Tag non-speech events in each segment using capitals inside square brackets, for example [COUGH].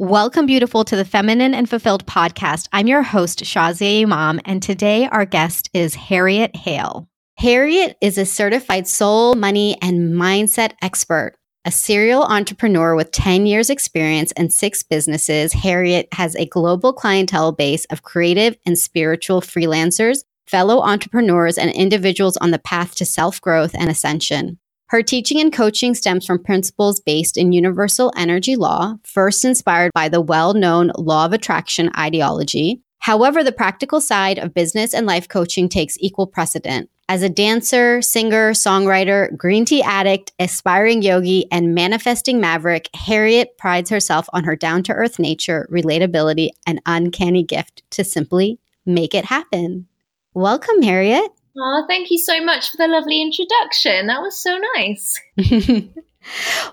Welcome, beautiful, to the Feminine and Fulfilled podcast. I'm your host, Shazia Imam, and today our guest is Harriet Hale. Harriet is a certified soul, money, and mindset expert. A serial entrepreneur with 10 years experience and six businesses, Harriet has a global clientele base of creative and spiritual freelancers, fellow entrepreneurs, and individuals on the path to self growth and ascension. Her teaching and coaching stems from principles based in universal energy law, first inspired by the well known law of attraction ideology. However, the practical side of business and life coaching takes equal precedent. As a dancer, singer, songwriter, green tea addict, aspiring yogi, and manifesting maverick, Harriet prides herself on her down to earth nature, relatability, and uncanny gift to simply make it happen. Welcome, Harriet. Oh, thank you so much for the lovely introduction. That was so nice. [LAUGHS]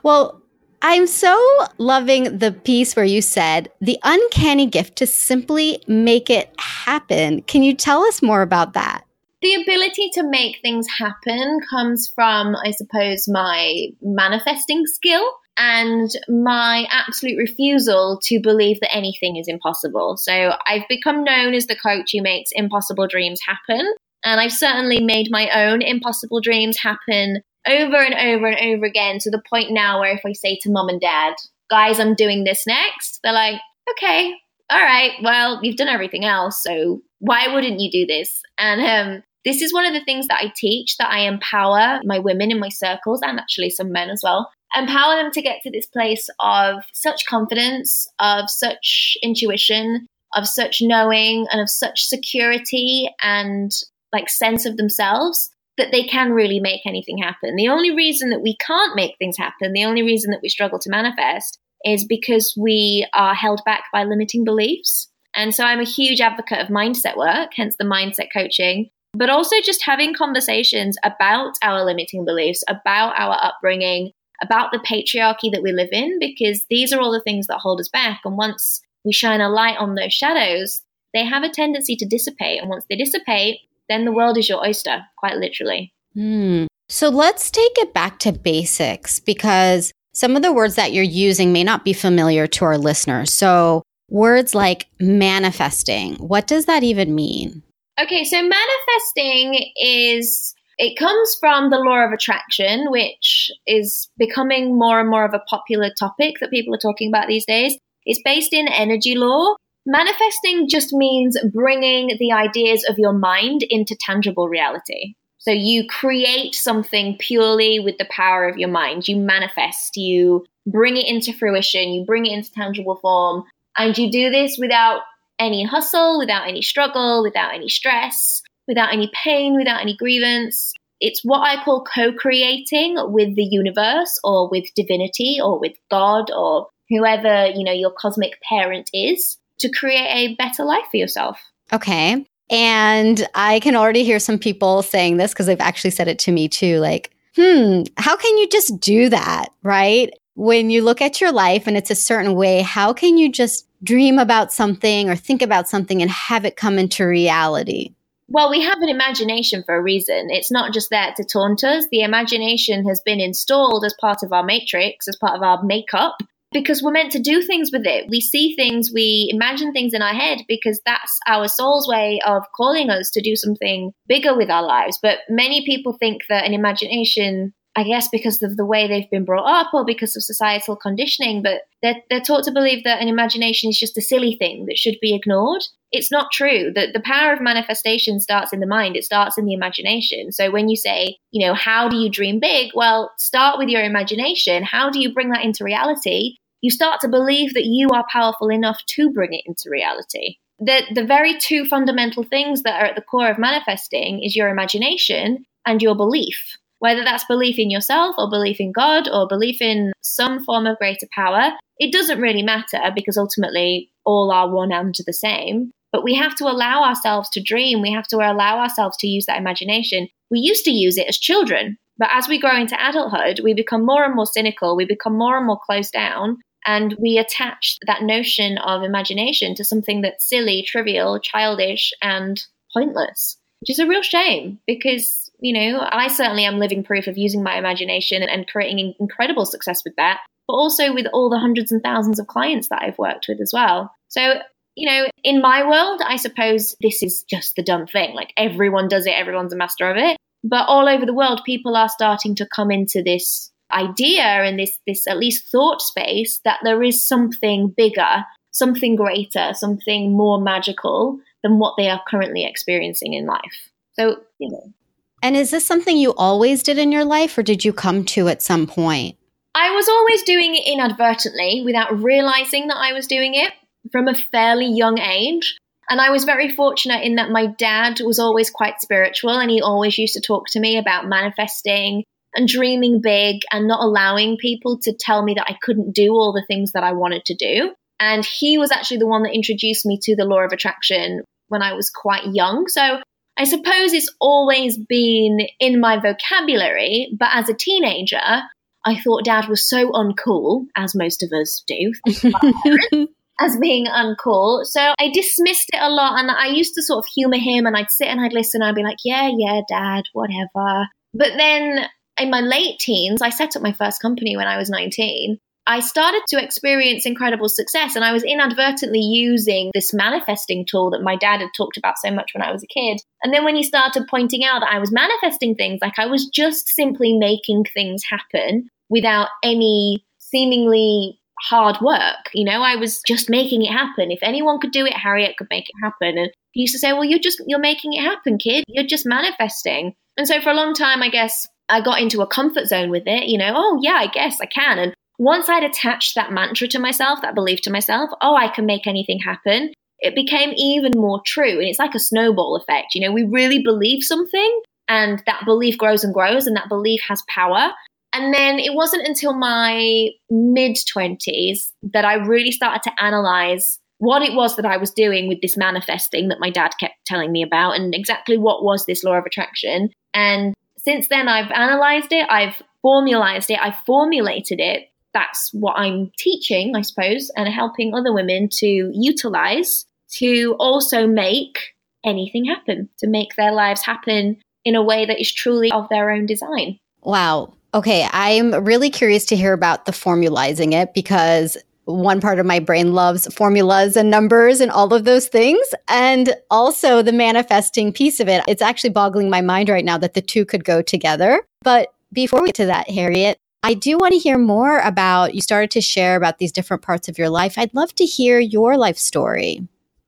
well, I'm so loving the piece where you said the uncanny gift to simply make it happen. Can you tell us more about that? The ability to make things happen comes from, I suppose, my manifesting skill and my absolute refusal to believe that anything is impossible. So I've become known as the coach who makes impossible dreams happen. And I've certainly made my own impossible dreams happen over and over and over again to the point now where if I say to mom and dad, guys, I'm doing this next, they're like, okay, all right, well, you've done everything else. So why wouldn't you do this? And um, this is one of the things that I teach that I empower my women in my circles and actually some men as well. Empower them to get to this place of such confidence, of such intuition, of such knowing, and of such security and like sense of themselves that they can really make anything happen. The only reason that we can't make things happen, the only reason that we struggle to manifest is because we are held back by limiting beliefs. And so I'm a huge advocate of mindset work, hence the mindset coaching, but also just having conversations about our limiting beliefs, about our upbringing, about the patriarchy that we live in, because these are all the things that hold us back. And once we shine a light on those shadows, they have a tendency to dissipate. And once they dissipate, then the world is your oyster, quite literally. Mm. So let's take it back to basics because some of the words that you're using may not be familiar to our listeners. So, words like manifesting, what does that even mean? Okay, so manifesting is it comes from the law of attraction, which is becoming more and more of a popular topic that people are talking about these days. It's based in energy law, Manifesting just means bringing the ideas of your mind into tangible reality. So you create something purely with the power of your mind. You manifest, you bring it into fruition, you bring it into tangible form, and you do this without any hustle, without any struggle, without any stress, without any pain, without any grievance. It's what I call co creating with the universe or with divinity or with God or whoever, you know, your cosmic parent is to create a better life for yourself. Okay. And I can already hear some people saying this because they've actually said it to me too like, hmm, how can you just do that? Right. When you look at your life and it's a certain way, how can you just dream about something or think about something and have it come into reality? Well, we have an imagination for a reason. It's not just there to taunt us. The imagination has been installed as part of our matrix, as part of our makeup, because we're meant to do things with it. We see things, we imagine things in our head because that's our soul's way of calling us to do something bigger with our lives. But many people think that an imagination I guess because of the way they've been brought up or because of societal conditioning, but they're, they're taught to believe that an imagination is just a silly thing that should be ignored. It's not true. The, the power of manifestation starts in the mind, it starts in the imagination. So when you say, you know, how do you dream big? Well, start with your imagination. How do you bring that into reality? You start to believe that you are powerful enough to bring it into reality. The, the very two fundamental things that are at the core of manifesting is your imagination and your belief whether that's belief in yourself or belief in God or belief in some form of greater power, it doesn't really matter because ultimately all are one and the same. But we have to allow ourselves to dream. We have to allow ourselves to use that imagination. We used to use it as children, but as we grow into adulthood, we become more and more cynical. We become more and more closed down. And we attach that notion of imagination to something that's silly, trivial, childish, and pointless, which is a real shame because you know, I certainly am living proof of using my imagination and creating incredible success with that. but also with all the hundreds and thousands of clients that I've worked with as well. So, you know, in my world, I suppose this is just the done thing. Like everyone does it, everyone's a master of it. But all over the world, people are starting to come into this idea and this, this at least thought space that there is something bigger, something greater, something more magical than what they are currently experiencing in life. So, you know. And is this something you always did in your life or did you come to at some point? I was always doing it inadvertently without realizing that I was doing it from a fairly young age. And I was very fortunate in that my dad was always quite spiritual and he always used to talk to me about manifesting and dreaming big and not allowing people to tell me that I couldn't do all the things that I wanted to do. And he was actually the one that introduced me to the law of attraction when I was quite young. So I suppose it's always been in my vocabulary, but as a teenager, I thought dad was so uncool, as most of us do. [LAUGHS] as being uncool. So I dismissed it a lot and I used to sort of humor him and I'd sit and I'd listen and I'd be like, yeah, yeah, dad, whatever. But then in my late teens, I set up my first company when I was 19. I started to experience incredible success and I was inadvertently using this manifesting tool that my dad had talked about so much when I was a kid. And then when he started pointing out that I was manifesting things, like I was just simply making things happen without any seemingly hard work. You know, I was just making it happen. If anyone could do it, Harriet could make it happen. And he used to say, Well, you're just you're making it happen, kid. You're just manifesting. And so for a long time, I guess I got into a comfort zone with it, you know, oh yeah, I guess I can. And once I'd attached that mantra to myself, that belief to myself, oh, I can make anything happen, it became even more true. And it's like a snowball effect. You know, we really believe something and that belief grows and grows and that belief has power. And then it wasn't until my mid 20s that I really started to analyze what it was that I was doing with this manifesting that my dad kept telling me about and exactly what was this law of attraction. And since then, I've analyzed it, I've formalized it, I've formulated it. That's what I'm teaching, I suppose, and helping other women to utilize to also make anything happen, to make their lives happen in a way that is truly of their own design. Wow. Okay, I'm really curious to hear about the formalizing it because one part of my brain loves formulas and numbers and all of those things. And also the manifesting piece of it. It's actually boggling my mind right now that the two could go together. But before we get to that, Harriet, I do want to hear more about you started to share about these different parts of your life. I'd love to hear your life story.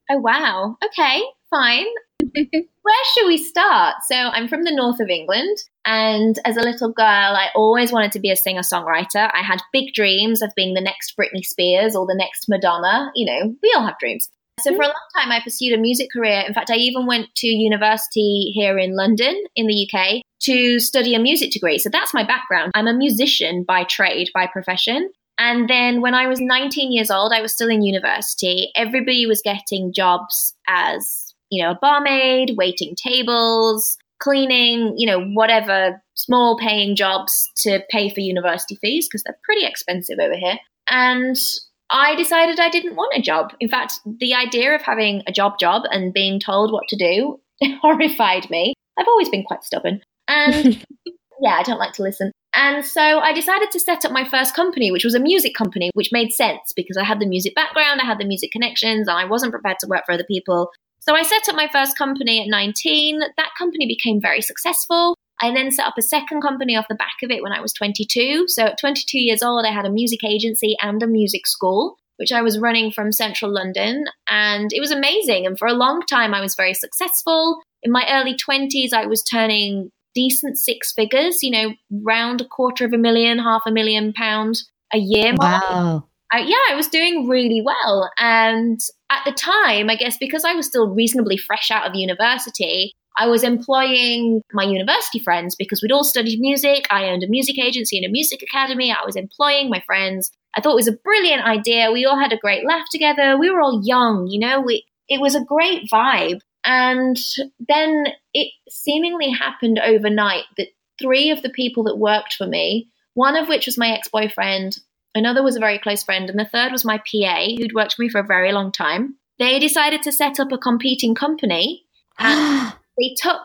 Oh, wow. Okay, fine. Where should we start? So, I'm from the north of England. And as a little girl, I always wanted to be a singer songwriter. I had big dreams of being the next Britney Spears or the next Madonna. You know, we all have dreams. So for a long time, I pursued a music career. In fact, I even went to university here in London, in the UK, to study a music degree. So that's my background. I'm a musician by trade, by profession. And then when I was 19 years old, I was still in university. Everybody was getting jobs as, you know, a barmaid, waiting tables, cleaning, you know, whatever small paying jobs to pay for university fees because they're pretty expensive over here. And I decided I didn't want a job. In fact, the idea of having a job job and being told what to do [LAUGHS] horrified me. I've always been quite stubborn. And [LAUGHS] yeah, I don't like to listen. And so I decided to set up my first company, which was a music company, which made sense because I had the music background, I had the music connections, and I wasn't prepared to work for other people. So I set up my first company at 19. That company became very successful. I then set up a second company off the back of it when I was 22. So at 22 years old, I had a music agency and a music school, which I was running from central London. And it was amazing. And for a long time, I was very successful. In my early 20s, I was turning decent six figures, you know, round a quarter of a million, half a million pound a year. Wow. I, yeah, I was doing really well. And at the time, I guess because I was still reasonably fresh out of university, I was employing my university friends because we'd all studied music. I owned a music agency and a music academy. I was employing my friends. I thought it was a brilliant idea. We all had a great laugh together. We were all young, you know, we, it was a great vibe. And then it seemingly happened overnight that three of the people that worked for me, one of which was my ex boyfriend, Another was a very close friend, and the third was my PA, who'd worked for me for a very long time. They decided to set up a competing company, [GASPS] and they took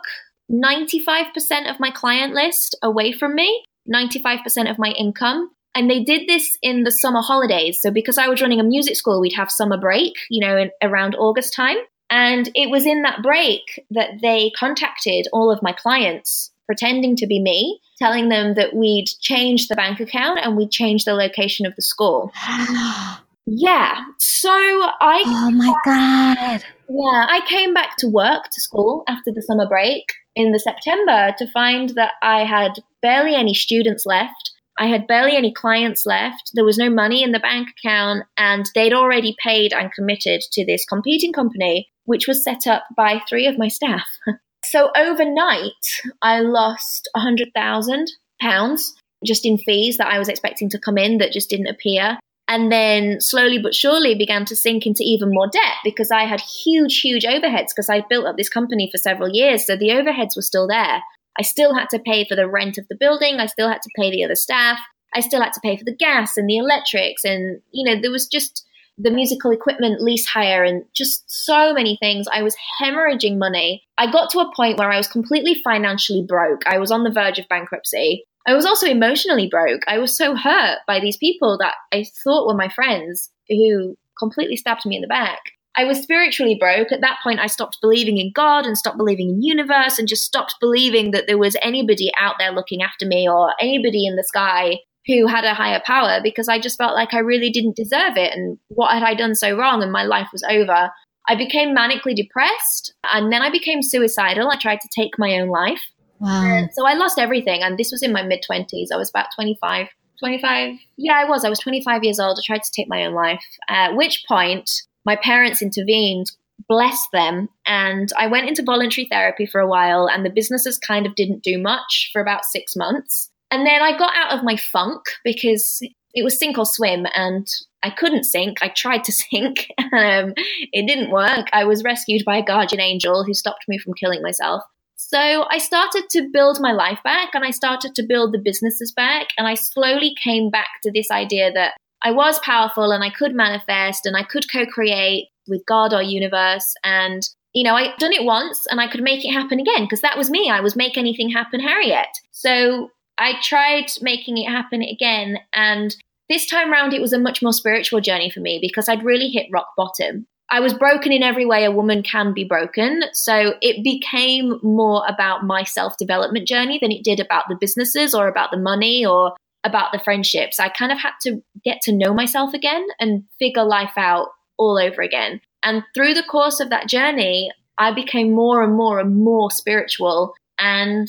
95% of my client list away from me, 95% of my income. And they did this in the summer holidays. So because I was running a music school, we'd have summer break, you know, in, around August time. And it was in that break that they contacted all of my clients, pretending to be me, telling them that we'd changed the bank account and we'd changed the location of the school. [GASPS] yeah. So I. Oh my God. Yeah. I came back to work to school after the summer break in the September to find that I had barely any students left. I had barely any clients left. There was no money in the bank account, and they'd already paid and committed to this competing company, which was set up by three of my staff. [LAUGHS] so overnight, I lost a hundred thousand pounds just in fees that I was expecting to come in that just didn't appear. And then slowly but surely began to sink into even more debt because I had huge, huge overheads because I built up this company for several years. So the overheads were still there. I still had to pay for the rent of the building. I still had to pay the other staff. I still had to pay for the gas and the electrics. And, you know, there was just the musical equipment lease hire and just so many things. I was hemorrhaging money. I got to a point where I was completely financially broke. I was on the verge of bankruptcy. I was also emotionally broke. I was so hurt by these people that I thought were my friends who completely stabbed me in the back. I was spiritually broke. At that point, I stopped believing in God and stopped believing in universe and just stopped believing that there was anybody out there looking after me or anybody in the sky who had a higher power because I just felt like I really didn't deserve it. And what had I done so wrong? And my life was over. I became manically depressed and then I became suicidal. I tried to take my own life. Wow. And so I lost everything. And this was in my mid 20s. I was about 25. 25. Yeah, I was. I was 25 years old. I tried to take my own life. At which point, my parents intervened, blessed them, and I went into voluntary therapy for a while, and the businesses kind of didn't do much for about six months. And then I got out of my funk because it was sink or swim, and I couldn't sink. I tried to [LAUGHS] sink. um, it didn't work. I was rescued by a guardian angel who stopped me from killing myself. So I started to build my life back and I started to build the businesses back. And I slowly came back to this idea that I was powerful and I could manifest and I could co create with God or universe. And, you know, I'd done it once and I could make it happen again because that was me. I was make anything happen, Harriet. So I tried making it happen again. And this time around, it was a much more spiritual journey for me because I'd really hit rock bottom. I was broken in every way a woman can be broken. So it became more about my self development journey than it did about the businesses or about the money or about the friendships. I kind of had to get to know myself again and figure life out all over again. And through the course of that journey, I became more and more and more spiritual. And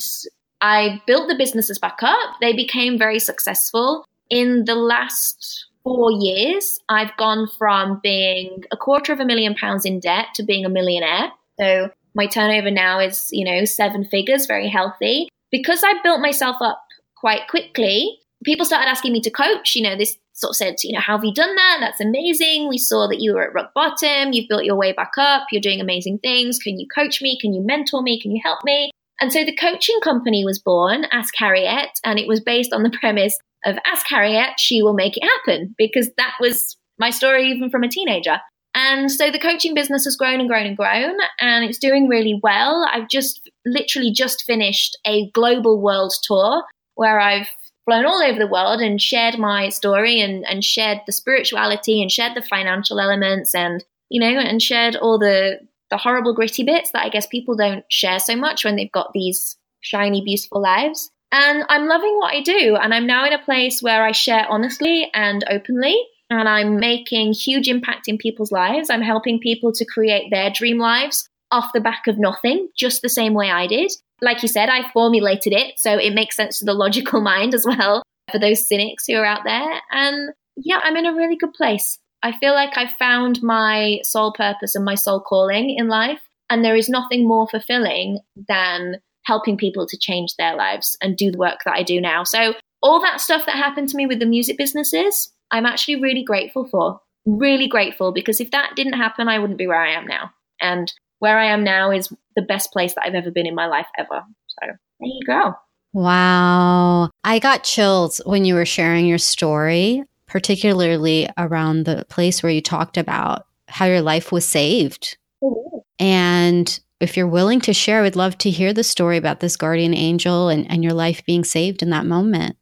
I built the businesses back up. They became very successful. In the last four years, I've gone from being a quarter of a million pounds in debt to being a millionaire. So my turnover now is, you know, seven figures, very healthy. Because I built myself up quite quickly, people started asking me to coach. You know, this sort of said, you know, how have you done that? That's amazing. We saw that you were at rock bottom. You've built your way back up. You're doing amazing things. Can you coach me? Can you mentor me? Can you help me? And so the coaching company was born, Ask Harriet, and it was based on the premise of Ask Harriet, she will make it happen, because that was my story even from a teenager. And so the coaching business has grown and grown and grown, and it's doing really well. I've just literally just finished a global world tour where I've flown all over the world and shared my story and, and shared the spirituality and shared the financial elements and, you know, and shared all the, the horrible gritty bits that I guess people don't share so much when they've got these shiny, beautiful lives. And I'm loving what I do. And I'm now in a place where I share honestly and openly. And I'm making huge impact in people's lives. I'm helping people to create their dream lives off the back of nothing, just the same way I did like you said, I formulated it, so it makes sense to the [LAUGHS] logical mind as well for those cynics who are out there. And yeah, I'm in a really good place. I feel like I've found my soul purpose and my soul calling in life. And there is nothing more fulfilling than helping people to change their lives and do the work that I do now. So, all that stuff that happened to me with the music businesses, I'm actually really grateful for. Really grateful because if that didn't happen, I wouldn't be where I am now. And where I am now is the best place that I've ever been in my life ever. So there you go. Wow. I got chills when you were sharing your story, particularly around the place where you talked about how your life was saved. Mm-hmm. And if you're willing to share, I would love to hear the story about this guardian angel and, and your life being saved in that moment.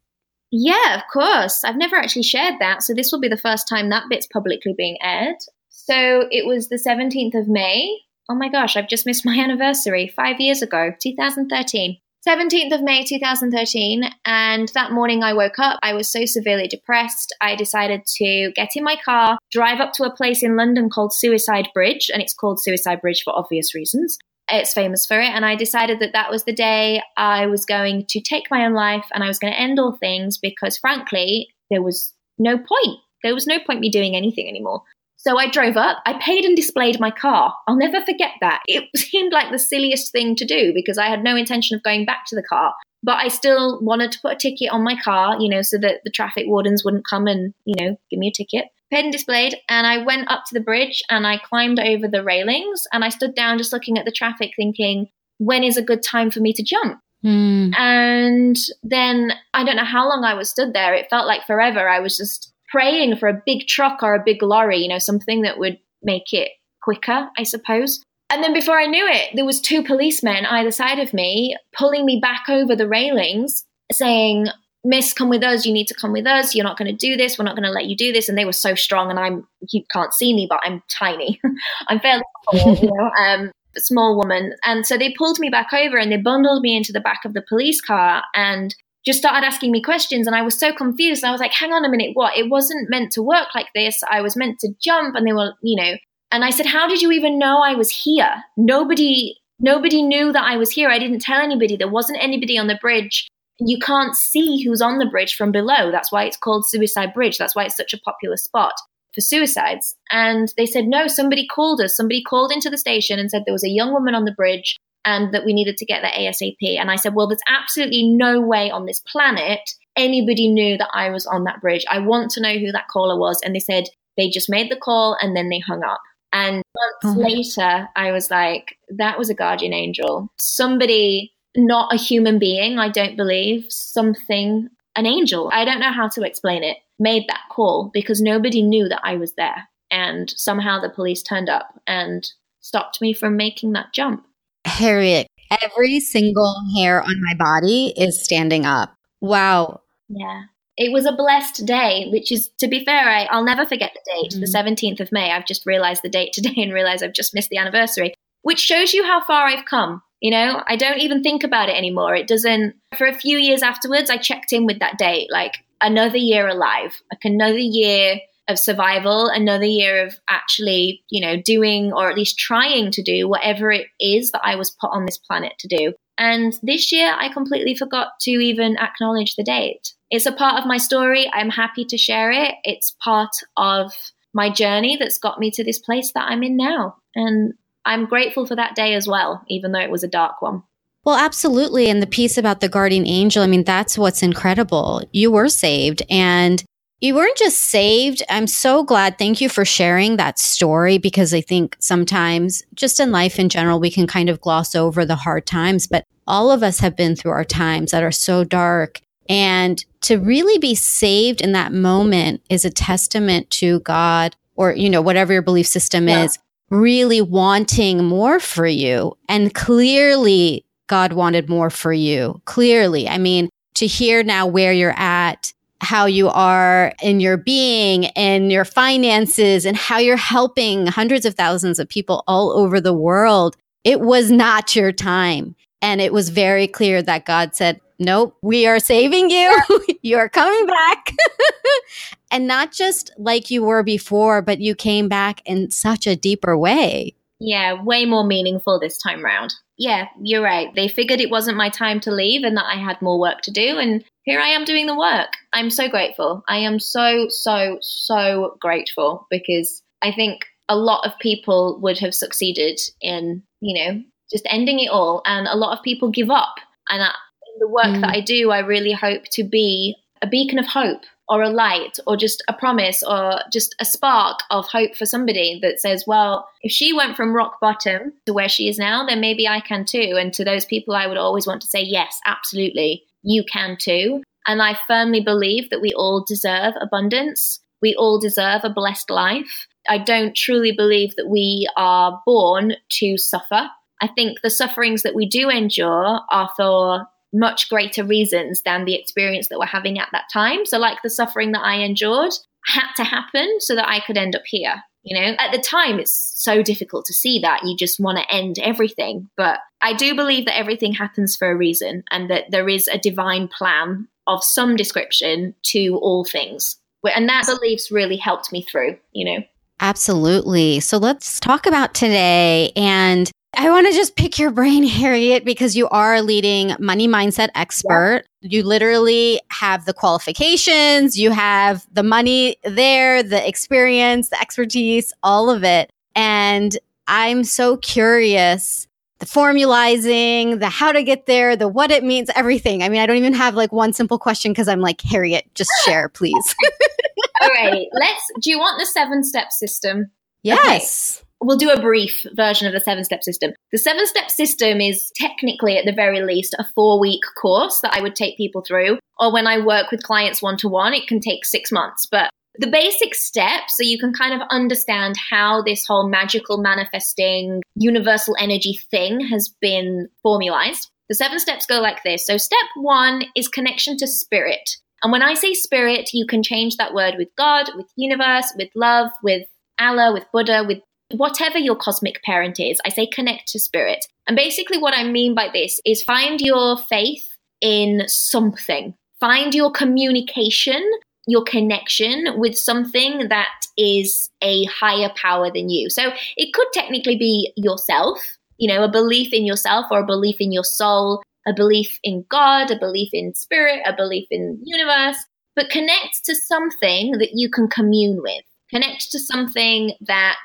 Yeah, of course. I've never actually shared that. So this will be the first time that bit's publicly being aired. So it was the 17th of May. Oh my gosh, I've just missed my [LAUGHS] anniversary five years ago, 2013. 17th of May 2013. And that morning I woke up. I was so severely depressed. I decided to get in my car, drive up to a place in London called Suicide Bridge. And it's called Suicide Bridge for obvious reasons. It's famous for it. And I decided that that was the day I was going to take my own life and I was going to end all things because, frankly, there was no point. There was no point me doing anything anymore. So I drove up, I paid and displayed my car. I'll never forget that. It [LAUGHS] seemed like the silliest thing to do because I had no intention of going back to the car. But I still wanted to put a ticket on my car, you know, so that the traffic wardens wouldn't come and, you know, give me a ticket. Paid and displayed, and I went up to the bridge and I climbed over the railings and I stood down just looking at the traffic, thinking, when is a good time for me to jump? Mm. And then I don't know how long I was stood there. It felt like forever. I was just praying for a big truck or a big lorry, you know, something that would make it quicker, I suppose. And then before I knew it, there was two policemen either side of me pulling me back over the railings, saying, Miss, come with us. You need to come with us. You're not going to do this. We're not going to let you do this. And they were so strong, and I'm you can't see me, but I'm tiny. [LAUGHS] I'm fairly small, you [LAUGHS] know, um, small woman. And so they pulled me back over and they bundled me into the back of the police car. And just started asking me questions and I was so confused. I was like, hang on a minute, what? It wasn't meant to work like this. I was meant to jump and they were, you know, and I said, How did you even know I was here? Nobody nobody knew that I was here. I didn't tell anybody. There wasn't anybody on the bridge. You can't see who's on the bridge from below. That's why it's called Suicide Bridge. That's why it's such a popular spot for suicides. And they said, No, somebody called us. Somebody called into the station and said there was a young woman on the bridge and that we needed to get there ASAP. And I said, Well, there's absolutely no way on this planet anybody knew that I was on that bridge. I want to know who that caller was. And they said they just made the call and then they hung up. And months oh. later, I was like, That was a guardian angel. Somebody, not a human being, I don't believe, something, an angel. I don't know how to explain it, made that call because nobody knew that I was there. And somehow the police turned up and stopped me from making that jump. Harriet, every single hair on my body is standing up. Wow. Yeah. It was a blessed day, which is, to be fair, I, will never forget the date, mm-hmm. the 17th of May. I've just realized the date today and realized I've just missed the anniversary, which shows you how far I've come. You know, I don't even think about it anymore. It doesn't, for a few years afterwards, I checked in with that date, like another year alive, like another year of survival, another year of actually, you know, doing or at least trying to do whatever it is that I was put on this planet to do. And this year, I completely forgot to even acknowledge the date. It's a part of my story. I'm happy to share it. It's part of my journey that's got me to this place that I'm in now. And I'm grateful for that day as well, even though it was a dark one. Well, absolutely. And the piece about the guardian angel, I mean, that's what's incredible. You were saved and you weren't just saved. I'm so glad. Thank you for sharing that story because I think sometimes, just in life in general, we can kind of gloss over the hard times, but all of us have been through our times that are so dark. And to really be saved in that moment is a testament to God or, you know, whatever your belief system yeah. is, really wanting more for you. And clearly, God wanted more for you. Clearly. I mean, to hear now where you're at how you are in your being and your finances and how you're helping hundreds of thousands of people all over the world. It was not your time. And it was very clear that God said, Nope, we are saving you. [LAUGHS] You're coming back. [LAUGHS] and not just like you were before, but you came back in such a deeper way. Yeah, way more meaningful this time round. Yeah, you're right. They figured it wasn't my time to leave and that I had more work to do. And here I am doing the work. I'm so grateful. I am so, so, so grateful because I think a lot of people would have succeeded in, you know, just ending it all. And a lot of people give up. And I, in the work mm. that I do, I really hope to be a beacon of hope or a light or just a promise or just a spark of hope for somebody that says, well, if she went from rock bottom to where she is now, then maybe I can too. And to those people, I would always want to say, yes, absolutely you can too. And I firmly believe that we all deserve abundance. We all deserve a blessed life. I don't truly believe that we are born to suffer. I think the sufferings that we do endure are for much greater reasons than the experience that we're having at that time. So, like the suffering that I endured had to happen so that I could end up here. You know, at the time, it's so difficult to see that. You just want to end everything. But I do believe that everything happens for a reason and that there is a divine plan of some description to all things. And that beliefs really helped me through, you know. Absolutely. So let's talk about today. And I want to just pick your brain, [LAUGHS] Harriet, because you are a leading money mindset expert. Yeah. You literally have the qualifications, you have the money there, the experience, the expertise, all of it. And I'm so curious the formalizing, the how to get there, the what it means, everything. I mean, I don't even have like one simple question because I'm like, Harriet, just share, please. [LAUGHS] All right, let's. Do you want the seven step system? Yes. Okay we'll do a brief version of the seven step system. The seven step system is technically, at the very least, a four week course that I would take people through. Or when I work with clients one to one, it can take six months. But the basic steps so you can kind of understand how this whole magical manifesting universal energy thing has been formalized. The seven steps go like this. So, step one is connection to spirit. And when I say spirit, you can change that word with God, with universe, with love, with Allah, with Buddha, with whatever your cosmic parent is, I say connect to spirit. And basically, what I mean by this is find your faith in something, find your communication, your connection with something that is a higher power than you. So it could technically be yourself, you know, a belief in yourself or a belief in your soul, a belief in God, a belief in spirit, a belief in universe, but connect to something that you can commune with. Connect to something that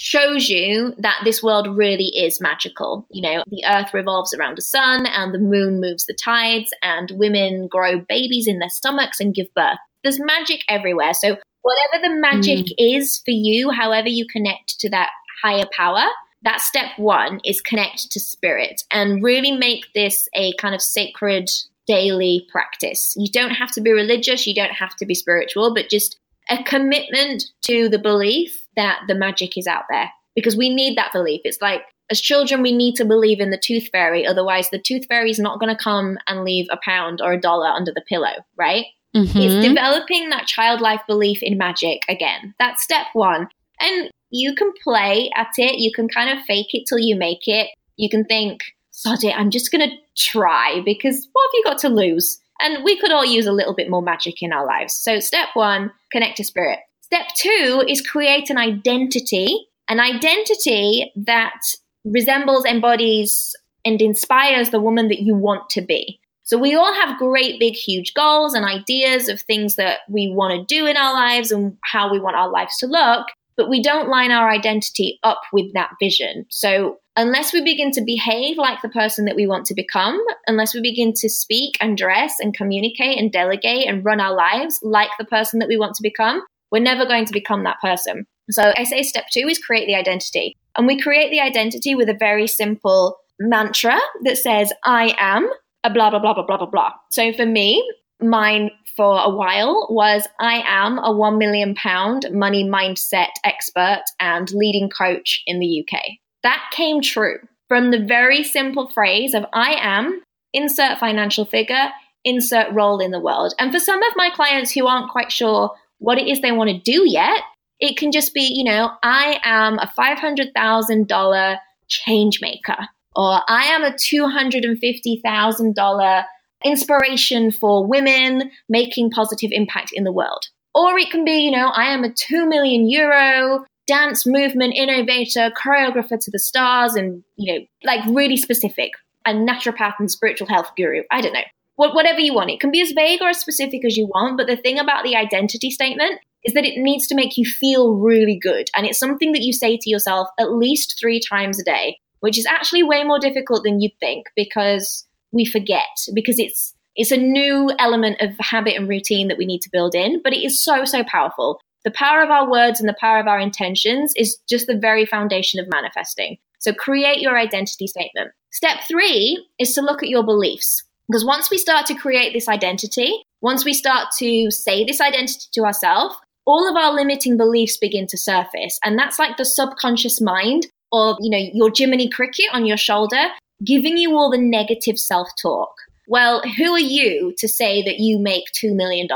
shows you that this world really is magical. You know, the earth revolves around the sun and the moon moves the tides and women grow babies in their stomachs and give birth. There's magic everywhere. So whatever the magic mm. is for you, however you connect to that higher power, that step one is connect to spirit and really make this a kind of sacred daily practice. You don't have to be religious, you don't have to be spiritual, but just a commitment to the belief that the magic is out there because we need that belief. It's like as children, we need to believe in the tooth fairy. Otherwise, the tooth fairy is not going to come and leave a pound or a dollar under the pillow, right? Mm-hmm. It's developing that childlike belief in magic again. That's step one. And you can play at it. You can kind of fake it till you make it. You can think, sod it, I'm just going to try because what have you got to lose? And we could all use a little bit more magic in our lives. So, step one, connect to spirit. Step two is create an identity, an identity that resembles, embodies, and inspires the woman that you want to be. So we all have great, big, huge goals and ideas of things that we want to do in our lives and how we want our lives to look, but we don't line our identity up with that vision. So unless we begin to behave like the person that we want to become, unless we begin to speak and dress and communicate and delegate and run our lives like the person that we want to become, we're never going to become that person. So I say step two is create the identity. And we create the identity with a very simple mantra that says, I am a blah, blah, blah, blah, blah, blah, blah. So for me, mine for a while was I am a one million pound money mindset expert and leading coach in the UK. That came true from the very simple phrase of I am, insert financial figure, insert role in the world. And for some of my clients who aren't quite sure what it is they want to do yet. It can just be, you know, I am a $500,000 change maker, or I am a $250,000 inspiration for women making positive impact in the world. Or it can be, you know, I am a 2 million euro dance movement innovator, choreographer to the stars, and, you know, like really specific, a naturopath and spiritual health guru. I don't know whatever you want. It can be as vague or as specific as you want, but the thing about the identity statement is that it needs to make you feel really good. And it's something that you say to yourself at least three times a day, which is actually way more difficult than you'd think because we forget, because it's it's a new element of habit and routine that we need to build in, but it is so, so powerful. The power of our words and the power of our intentions is just the very foundation of manifesting. So create your identity statement. Step three is to look at your beliefs. Because once we start to create this identity, once we start to say this identity to ourselves, all of our limiting beliefs begin to surface. And that's like the subconscious mind or, you know, your Jiminy Cricket on your shoulder, giving you all the negative self talk. Well, who are you to say that you make $2 million?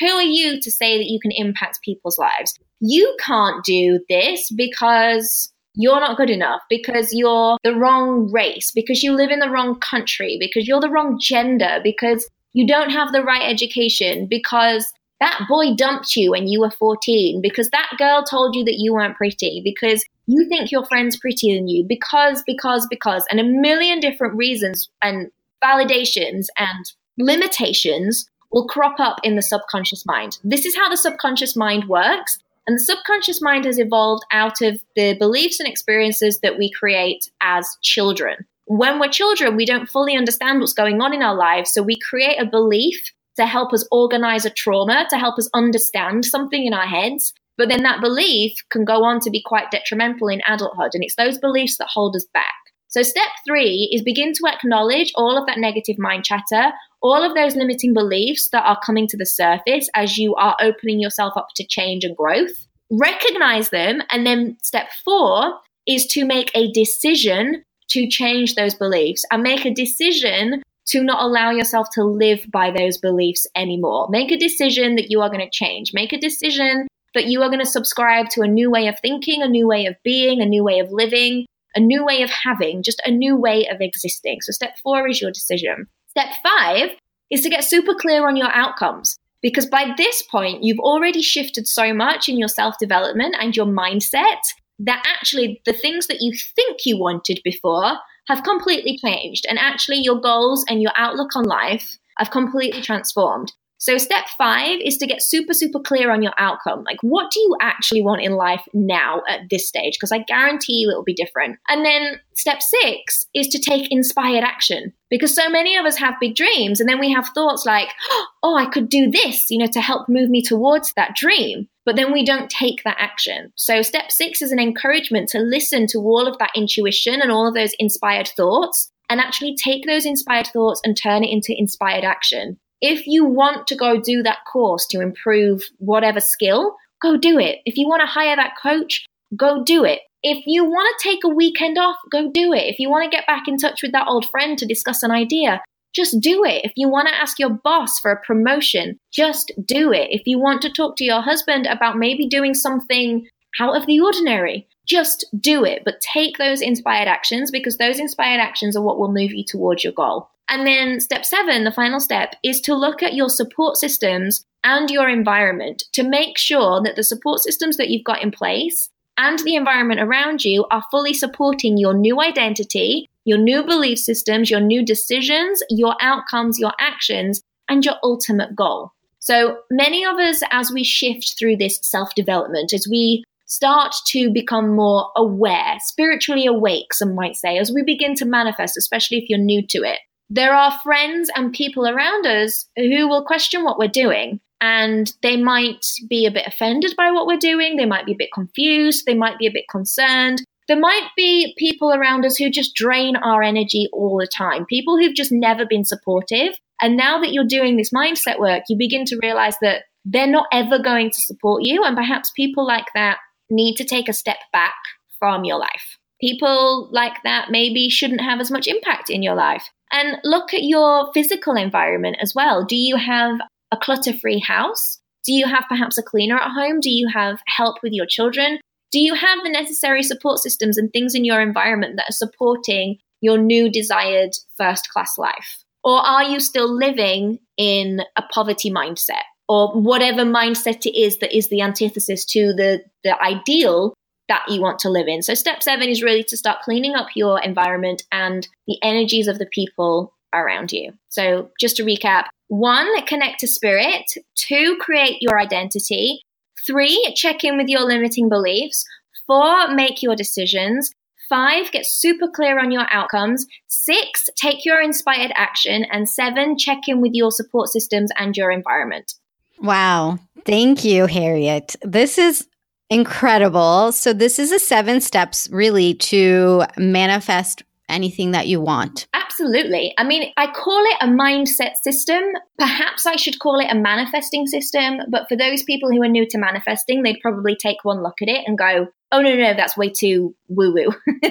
Who are you to say that you can impact people's lives? You can't do this because you're not good enough, because you're the wrong race, because you live in the wrong country, because you're the wrong gender, because you don't have the right education, because that boy dumped you when you were 14, because that girl told you that you weren't pretty, because you think your friend's prettier than you, because, because, because, and a million different reasons and validations and limitations will crop up in the subconscious mind. This is how the subconscious mind works. And the subconscious mind has evolved out of the beliefs and experiences that we create as children. When we're children, we don't fully understand what's going on in our lives. So we create a belief to help us organize a trauma, to help us understand something in our heads. But then that belief can go on to be quite detrimental in adulthood. And it's those beliefs that hold us back. So, step three is begin to acknowledge all of that negative mind chatter, all of those limiting beliefs that are coming to the surface as you are opening yourself up to change and growth. Recognize them. And then step four is to make a decision to change those beliefs and make a decision to not allow yourself to live by those beliefs anymore. Make a decision that you are going to change. Make a decision that you are going to subscribe to a new way of thinking, a new way of being, a new way of living, a new way of having, just a new way of existing. So, step four is your decision. Step five is to get super clear on your outcomes. Because by this point, you've already shifted so much in your self development and your mindset that actually the things that you think you wanted before have completely changed. And actually, your goals and your outlook on life have completely transformed. So, step five is to get super, super clear on your outcome. Like, what do you actually want in life now at this stage? Because I guarantee you it will be different. And then step six is to take inspired action because so many of us have big dreams and then we have thoughts like, [GASPS] oh, I could do this, you know, to help move me towards that dream. But then we don't take that action. So, step six is an encouragement to listen to all of that intuition and all of those inspired thoughts and actually take those inspired thoughts and turn it into inspired action. If you want to go do that course to improve whatever skill, go do it. If you want to hire that coach, go do it. If you want to take a weekend off, go do it. If you want to get back in touch with that old friend to discuss an idea, just do it. If you want to ask your boss for a promotion, just do it. If you want to talk to your husband about maybe doing something out of the ordinary, just do it. But take those inspired actions because those inspired actions are what will move you towards your goal. And then step seven, the final step, is to look at your support systems and your environment to make sure that the support systems that you've got in place and the environment around you are fully supporting your new identity, your new belief systems, your new decisions, your outcomes, your actions, and your ultimate goal. So many of us, as we shift through this self development, as we start to become more aware, spiritually awake, some might say, as we begin to manifest, especially if you're new to it, there are friends and people around us who will question what we're doing. And they might be a bit offended by what we're doing. They might be a bit confused. They might be a bit concerned. There might be people around us who just drain our energy all the time, people who've just never been supportive. And now that you're doing this mindset work, you begin to realize that they're not ever going to support you. And perhaps people like that need to take a step back from your life. People like that maybe shouldn't have as much impact in your life. And look at your physical environment as well. Do you have a clutter free house? Do you have perhaps a cleaner at home? Do you have help with your children? Do you have the necessary support systems and things in your environment that are supporting your new desired first class life? Or are you still living in a poverty mindset or whatever mindset it is that is the antithesis to the, the ideal that you want to live in. So, step seven is really to start cleaning up your environment and the energies of the people around you. So, just to recap one, connect to spirit. Two, create your identity. Three, check in with your limiting beliefs. Four, make your decisions. Five, get super clear on your outcomes. Six, take your inspired action. And seven, check in with your support systems and your environment. Wow. Thank you, Harriet. This is Incredible. So, this is a seven steps really to manifest anything that you want. Absolutely. I mean, I call it a mindset system. Perhaps I should call it a manifesting system. But for those people who are new to manifesting, they'd probably take one look at it and go, oh, no, no, that's way too woo woo. [LAUGHS]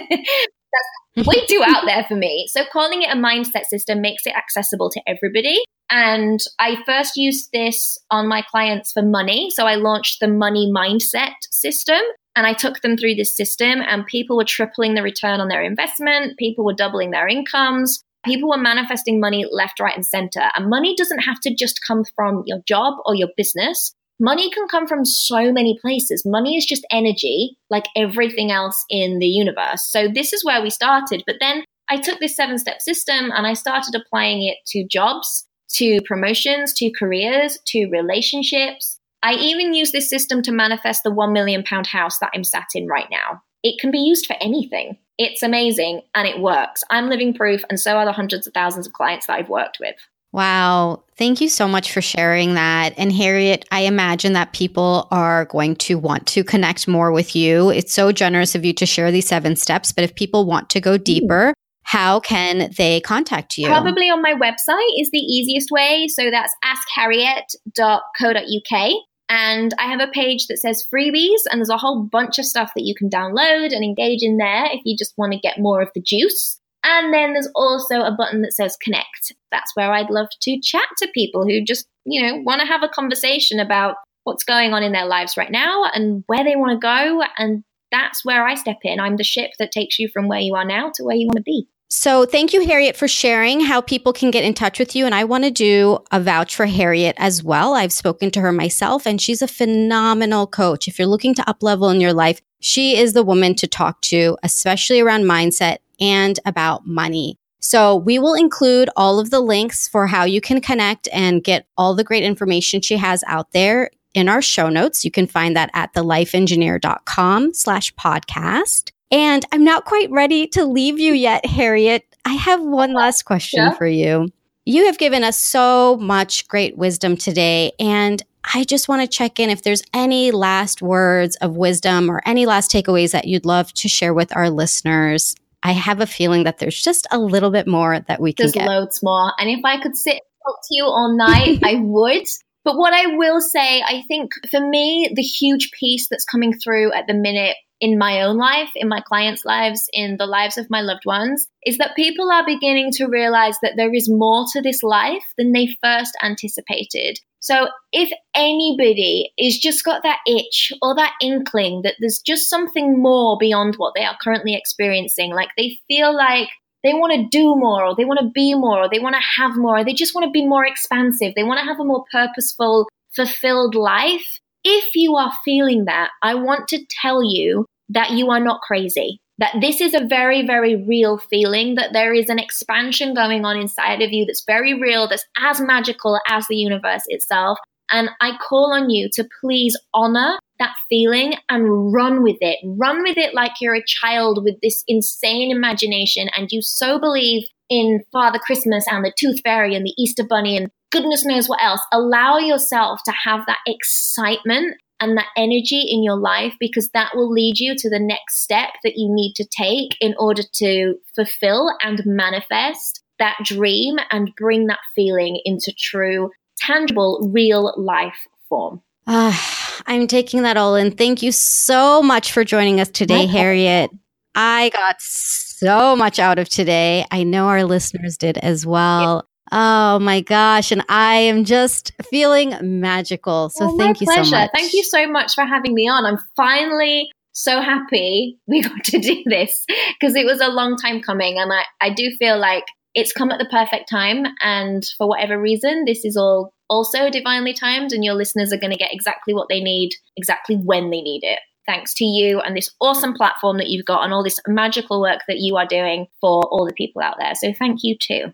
That's way too out there for me. So calling it a mindset system makes it accessible to everybody. And I first used this on my clients for money. So I launched the money mindset system and I took them through this system and people were tripling the return on their investment. People were doubling their incomes. People were manifesting money left, right, and center. And money doesn't have to just come from your job or your business. Money can come from so many places. Money is just energy, like everything else in the universe. So, this is where we started. But then I took this seven step system and I started applying it to jobs, to promotions, to careers, to relationships. I even use this system to manifest the one million pound house that I'm sat in right now. It can be used for anything. It's amazing and it works. I'm living proof, and so are the hundreds of thousands of clients that I've worked with. Wow. Thank you so much for sharing that. And Harriet, I imagine that people are going to want to connect more with you. It's so generous of you to share these seven steps. But if people want to go deeper, how can they contact you? Probably on my website is the easiest way. So that's askharriet.co.uk. And I have a page that says freebies, and there's a whole bunch of stuff that you can download and engage in there if you just want to get more of the juice. And then there's also a button that says connect. That's where I'd love to chat to people who just, you know, want to have a conversation about what's going on in their lives right now and where they want to go. And that's where I step in. I'm the ship that takes you from where you are now to where you want to be. So, thank you, Harriet, for sharing how people can get in touch with you. And I want to do a vouch for Harriet as well. I've spoken to her myself, and she's a phenomenal coach. If you're looking to up level in your life, she is the woman to talk to, especially around mindset and about money. So we will include all of the links for how you can connect and get all the great information she has out there in our show notes. You can find that at thelifeengineer.com slash podcast. And I'm not quite ready to leave you yet, Harriet. I have one last question yeah. for you. You have given us so much great wisdom today, and I just want to check in if there's any last words of wisdom or any last takeaways that you'd love to share with our listeners. I have a feeling that there's just a little bit more that we can there's get. loads more. And if I could sit and talk to you all night, [LAUGHS] I would. But what I will say, I think for me, the huge piece that's coming through at the minute in my own life, in my clients' lives, in the lives of my loved ones, is that people are beginning to realize that there is more to this life than they first anticipated. So if anybody is just got that itch or that inkling that there's just something more beyond what they are currently experiencing, like they feel like they want to do more or they want to be more or they want to have more or they just want to be more expansive, they want to have a more purposeful, fulfilled life, if you are feeling that, I want to tell you that you are not crazy. That this is a very, very real feeling, that there is an expansion going on inside of you that's very real, that's as magical as the universe itself. And I call on you to please honor that feeling and run with it. Run with it like you're a child with this insane imagination and you so believe in Father Christmas and the Tooth Fairy and the Easter Bunny and goodness knows what else. Allow yourself to have that excitement and that energy in your life because that will lead you to the next step that you need to take in order to fulfill and manifest that dream and bring that feeling into true, tangible, real life form. Uh, I'm taking that all in. Thank you so much for joining us today, Harriet. I got so much out of today. I know our listeners did as well. Oh my gosh. And I am just feeling magical. So well, thank you pleasure. so much. Thank you so much for having me on. I'm finally so happy [LAUGHS] we got to do this because it was a long time coming. And I, I do feel like it's come at the perfect time. And for whatever reason, this is all also divinely timed, and your listeners are going to get exactly what they need, exactly when they need it. Thanks to you and this awesome platform that you've got, and all this magical work that you are doing for all the people out there. So, thank you too.